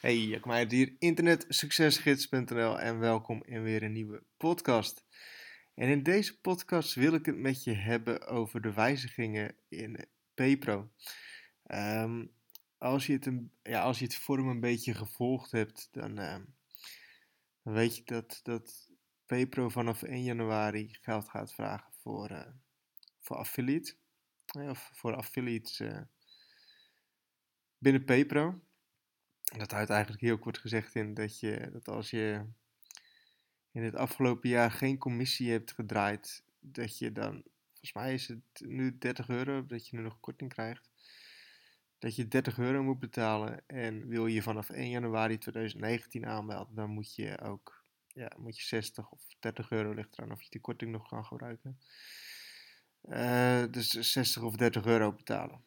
Hey, Jack Meijer hier, internetsuccesgids.nl en welkom in weer een nieuwe podcast. En in deze podcast wil ik het met je hebben over de wijzigingen in PayPro. Ehm, als, je het een, ja, als je het forum een beetje gevolgd hebt, dan, ehm, dan weet je dat, dat PayPro vanaf 1 januari geld gaat vragen voor, uh, voor affiliate. of voor affiliates uh, binnen PayPro dat houdt eigenlijk heel kort gezegd in dat, je, dat als je in het afgelopen jaar geen commissie hebt gedraaid, dat je dan, volgens mij is het nu 30 euro, dat je nu nog korting krijgt, dat je 30 euro moet betalen. En wil je vanaf 1 januari 2019 aanmelden, dan moet je ook ja, moet je 60 of 30 euro ligt eraan of je die korting nog kan gebruiken. Uh, dus 60 of 30 euro betalen.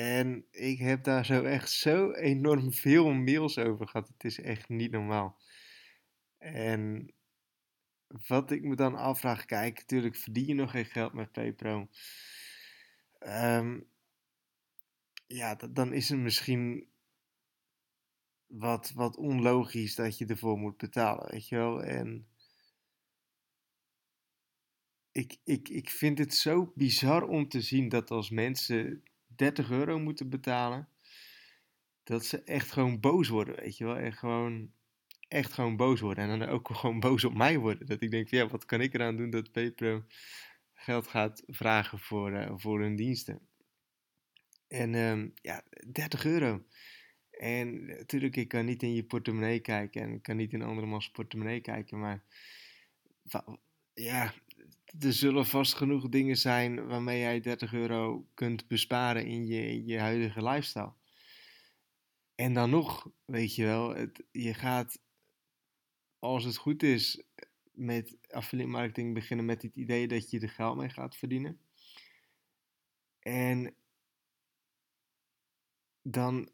En ik heb daar zo echt zo enorm veel mails over gehad. Het is echt niet normaal. En wat ik me dan afvraag, kijk, natuurlijk verdien je nog geen geld met PayPro. Um, ja, dan is het misschien wat, wat onlogisch dat je ervoor moet betalen, weet je wel. En ik, ik, ik vind het zo bizar om te zien dat als mensen 30 euro moeten betalen, dat ze echt gewoon boos worden, weet je wel. En gewoon, echt gewoon boos worden. En dan ook gewoon boos op mij worden. Dat ik denk, ja, wat kan ik eraan doen dat PayPro geld gaat vragen voor, uh, voor hun diensten. En um, ja, 30 euro. En natuurlijk, ik kan niet in je portemonnee kijken en ik kan niet in andermans portemonnee kijken, maar ja, er zullen vast genoeg dingen zijn waarmee jij 30 euro kunt besparen in je, je huidige lifestyle. En dan nog, weet je wel, het, je gaat, als het goed is, met affiliate marketing beginnen met het idee dat je er geld mee gaat verdienen. En dan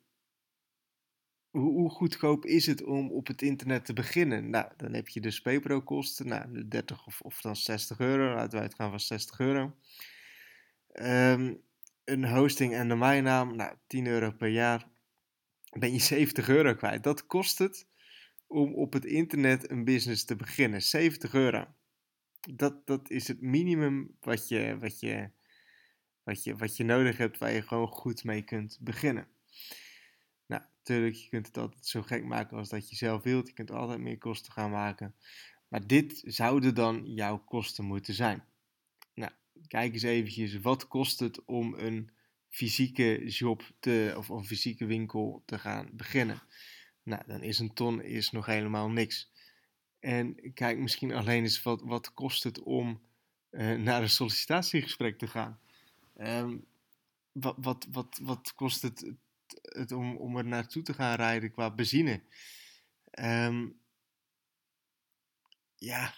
hoe, goedkoop is het om op het internet te beginnen? Nou, dan heb je dus PayPro kosten, nou, 30 of, of dan 60 euro, laten we uitgaan van 60 euro. Um, een hosting en domeinnaam, nou, 10 euro per jaar, ben je 70 euro kwijt. Dat kost het om op het internet een business te beginnen, 70 euro. Dat, dat is het minimum wat je, wat, je, wat, je, wat je nodig hebt, waar je gewoon goed mee kunt beginnen. Natuurlijk, je kunt het altijd zo gek maken als dat je zelf wilt. Je kunt altijd meer kosten gaan maken. Maar dit zouden dan jouw kosten moeten zijn. Nou, kijk eens eventjes, wat kost het om een fysieke job te, of een fysieke winkel te gaan beginnen? Nou, dan is een ton is nog helemaal niks. En kijk misschien alleen eens wat, wat kost het om uh, naar een sollicitatiegesprek te gaan. Um, wat, wat, wat, wat kost het het om, om er naartoe te gaan rijden qua benzine. Um, ja,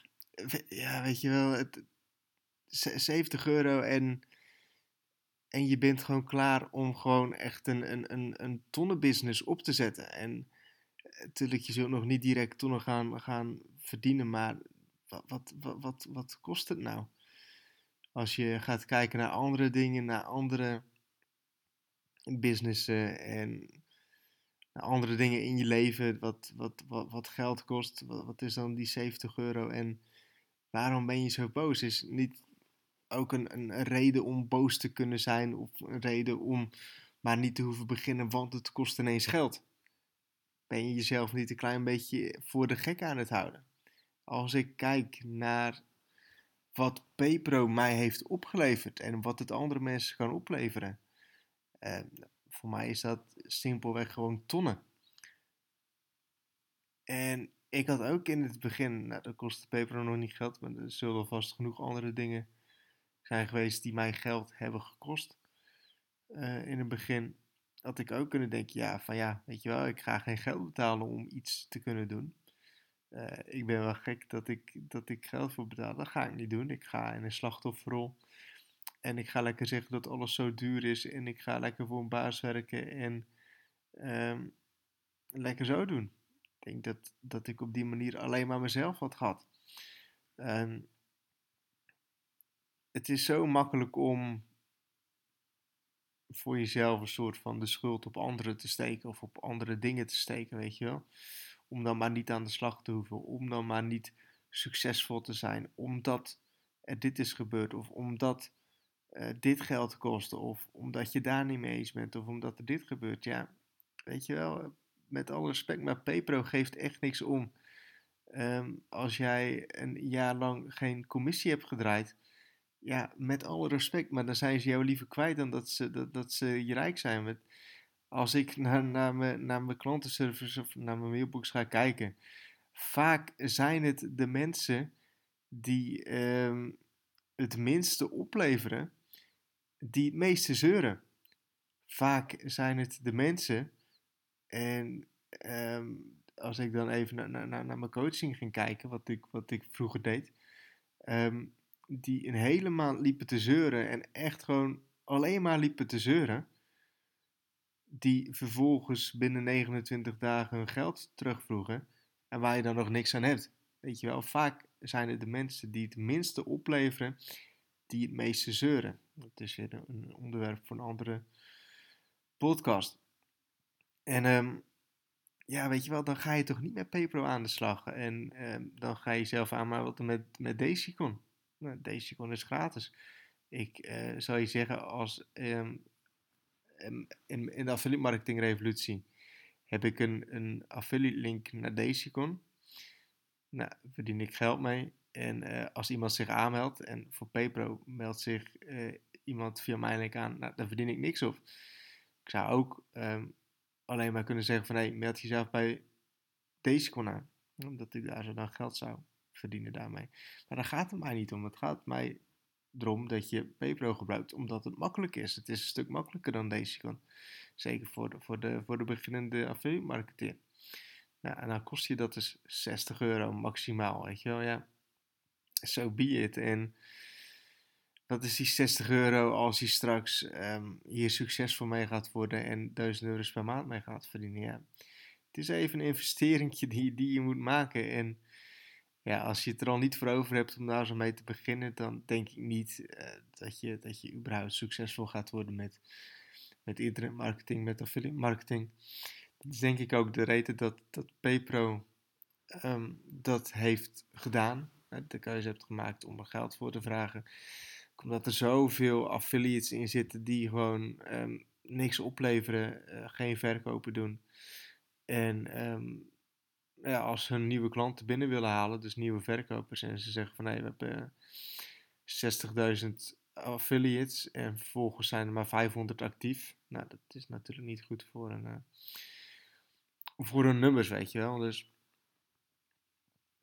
ja, weet je wel, het, 70 euro en, en je bent gewoon klaar om gewoon echt een, een, een, een tonnenbusiness op te zetten. En natuurlijk, je zult nog niet direct tonnen gaan, gaan verdienen, maar wat, wat, wat, wat kost het nou? Als je gaat kijken naar andere dingen, naar andere businessen en andere dingen in je leven, wat, wat, wat, wat geld kost. Wat, is dan die 70 euro en waarom ben je zo boos? Is niet ook een, een, reden om boos te kunnen zijn of een reden om maar niet te hoeven beginnen, want het kost ineens geld. Ben je jezelf niet een klein beetje voor de gek aan het houden? Als ik kijk naar wat PayPro mij heeft opgeleverd en wat het andere mensen kan opleveren uh, voor mij is dat simpelweg gewoon tonnen. En ik had ook in het begin, nou dat kostte Pepero nog niet geld, maar er zullen vast genoeg andere dingen zijn geweest die mij geld hebben gekost. Uh, in het begin had ik ook kunnen denken, ja, van ja, weet je wel, ik ga geen geld betalen om iets te kunnen doen. Uh, ik ben wel gek dat ik, dat ik geld voor betaal. Dat ga ik niet doen. Ik ga in een slachtofferrol. En ik ga lekker zeggen dat alles zo duur is. En ik ga lekker voor een baas werken. En um, lekker zo doen. Ik denk dat, dat ik op die manier alleen maar mezelf had gehad. Um, het is zo makkelijk om voor jezelf een soort van de schuld op anderen te steken of op andere dingen te steken, weet je wel. Om dan maar niet aan de slag te hoeven, om dan maar niet succesvol te zijn, omdat er dit is gebeurd of omdat uh, dit geld kost of omdat je daar niet mee eens bent of omdat er dit gebeurt. Ja, weet je wel, met alle respect, maar PayPro geeft echt niks om. Ehm, als jij een jaar lang geen commissie hebt gedraaid, ja, met alle respect, maar dan zijn ze jou liever kwijt dan dat ze, dat, dat ze je rijk zijn. Als ik naar, naar, mijn, naar mijn klantenservice of naar mijn mailbox ga kijken, vaak zijn het de mensen die ehm, het minste opleveren, die het meeste zeuren. Vaak zijn het de mensen, en ehm, als ik dan even naar, naar, naar mijn coaching ging kijken, wat ik, wat ik vroeger deed, ehm, die een hele maand liepen te zeuren en echt gewoon alleen maar liepen te zeuren, die vervolgens binnen 29 dagen hun geld terugvroegen en waar je dan nog niks aan hebt. Weet je wel, vaak zijn het de mensen die het minste opleveren, die het meeste zeuren. Dat is weer een onderwerp voor een andere podcast. En um, ja, weet je wel, dan ga je toch niet met PayPro aan de slag. En um, dan ga je zelf aan, maar wat met, met Dacicon? Nou, Dacicon is gratis. Ik uh, zou je zeggen, als um, in, in de affiliate marketing revolutie heb ik een, een affiliate link naar Dacicon. Nou, verdien ik geld mee. En uh, als iemand zich aanmeldt en voor PayPro meldt zich uh, iemand via mijn link aan, nou, dan verdien ik niks op. Ik zou ook um, alleen maar kunnen zeggen van hé, hey, meld jezelf bij deze kon aan. Omdat ik daar zo dan geld zou verdienen daarmee. Maar daar gaat het mij niet om. Het gaat mij erom dat je PayPro gebruikt omdat het makkelijk is. Het is een stuk makkelijker dan Desicon. Zeker voor de, voor de, voor de beginnende affiliate marketeer. Nou, en dan kost je dat dus 60 euro maximaal, weet je wel. Ja, zo so be it. En dat is die 60 euro als je straks um, hier succesvol mee gaat worden en 1000 euro per maand mee gaat verdienen. Ja. Het is even een investering die, die je moet maken. En ja, als je het er al niet voor over hebt om daar zo mee te beginnen, dan denk ik niet uh, dat, je, dat je überhaupt succesvol gaat worden met, met internetmarketing, met affiliate marketing. Dat is denk ik ook de reden dat, dat PayPro um, dat heeft gedaan. De keuze hebt gemaakt om er geld voor te vragen omdat er zoveel affiliates in zitten die gewoon um, niks opleveren, uh, geen verkopen doen. En um, ja, als ze hun nieuwe klanten binnen willen halen, dus nieuwe verkopers, en ze zeggen van hé, we hebben 60.000 affiliates en vervolgens zijn er maar 500 actief. Nou, dat is natuurlijk niet goed voor een, uh, voor hun nummers, weet je wel. Dus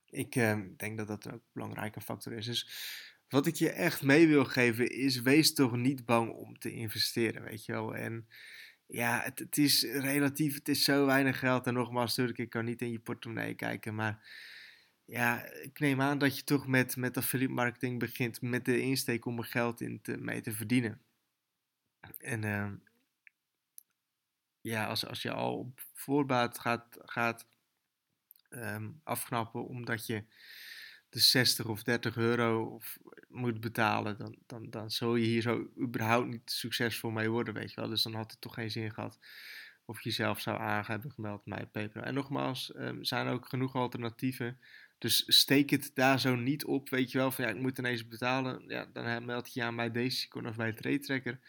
ik uh, denk dat dat ook een belangrijke factor is. Dus wat ik je echt mee wil geven is, wees toch niet bang om te investeren, weet je wel. En ja, het, het is relatief, het is zo weinig geld. En nogmaals, natuurlijk, ik kan niet in je portemonnee kijken, maar ja, ik neem aan dat je toch met, met affiliate marketing begint met de insteek om er geld in te, mee te verdienen. En uh, ja, als, als je al op voorbaat gaat, gaat um, afknappen omdat je de 60 of 30 euro of moet betalen, dan, dan, dan zul je hier zo überhaupt niet succesvol mee worden, weet je wel. Dus dan had het toch geen zin gehad of je zelf zou aan hebben gemeld bij PayPal. En nogmaals, um, zijn ook genoeg alternatieven. Dus steek het daar zo niet op, weet je wel, van ja, ik moet ineens betalen. Ja, dan meld je je aan bij Decicon of bij Trade Tracker.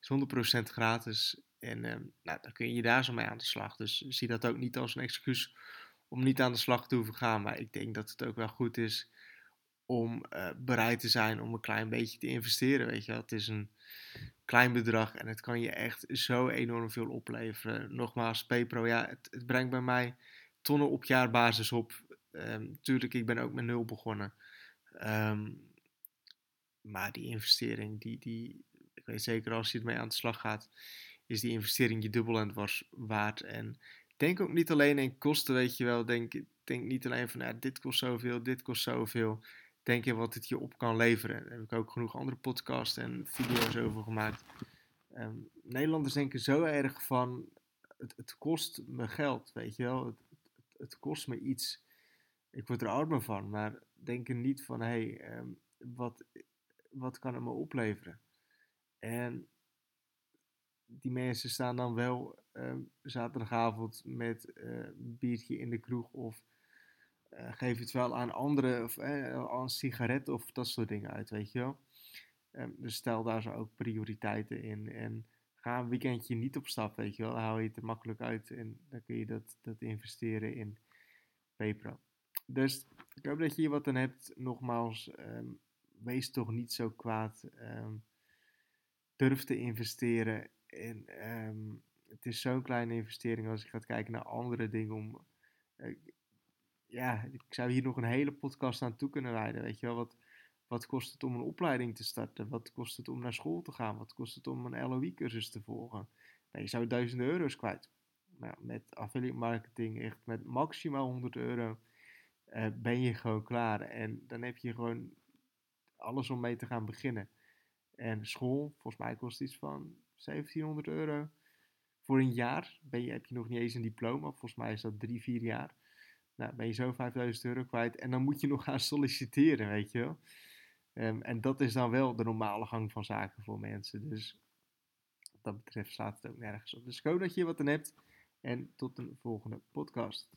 Is 100% gratis. En um, nou, dan kun je daar zo mee aan de slag. Dus zie dat ook niet als een excuus om niet aan de slag te hoeven gaan. Maar ik denk dat het ook wel goed is om uh, bereid te zijn om een klein beetje te investeren. Weet je, het is een klein bedrag en het kan je echt zo enorm veel opleveren. Nogmaals, PayPro, ja, het, het brengt bij mij tonnen op jaarbasis op. Um, tuurlijk, ik ben ook met nul begonnen. Um, maar die investering, die, die, ik weet zeker als je ermee aan de slag gaat, is die investering je dubbel en was waard. En denk ook niet alleen in kosten, weet je wel. Denk, denk niet alleen van, ja, dit kost zoveel, dit kost zoveel. Denk je wat het je op kan leveren. Daar heb ik ook genoeg andere podcasts en video's over gemaakt. Um, Nederlanders denken zo erg van, het, het, kost me geld, weet je wel. Het, het, kost me iets. Ik word er armer van, maar denken niet van, hé, hey, um, wat, wat kan het me opleveren? En die mensen staan dan wel ehm, zaterdagavond met een biertje in de kroeg of geef het wel aan anderen of aan een sigaret of dat soort dingen uit, weet je wel. Ehm, dus stel daar zo ook prioriteiten in en ga een weekendje niet op stap, weet je wel. Hou je het er makkelijk uit en dan kun je dat, dat investeren in PayPro. Dus ik hoop dat je hier wat aan hebt. Nogmaals, ehm, wees toch niet zo kwaad. Um, durf te investeren. En het is zo'n kleine investering als je gaat kijken naar andere dingen. Om, uh, ja, ik zou hier nog een hele podcast aan toe kunnen wijden. Weet je wel, wat, wat kost het om een opleiding te starten? Wat kost het om naar school te gaan? Wat kost het om een LOE-cursus te volgen? Nou, je zou duizenden euro's kwijt. Nou, met affiliate marketing, echt met maximaal 100 euro, uh, ben je gewoon klaar. En dan heb je gewoon alles om mee te gaan beginnen. En school, volgens mij kost iets van 1700 euro. Voor een jaar ben je, heb je nog niet eens een diploma. Volgens mij is dat drie, vier jaar. Nou, ben je zo 5000 euro kwijt. En dan moet je nog gaan solliciteren, weet je wel. Um, en dat is dan wel de normale gang van zaken voor mensen. Dus wat dat betreft slaat het ook nergens op. Dus ik dat je wat aan hebt. En tot een volgende podcast.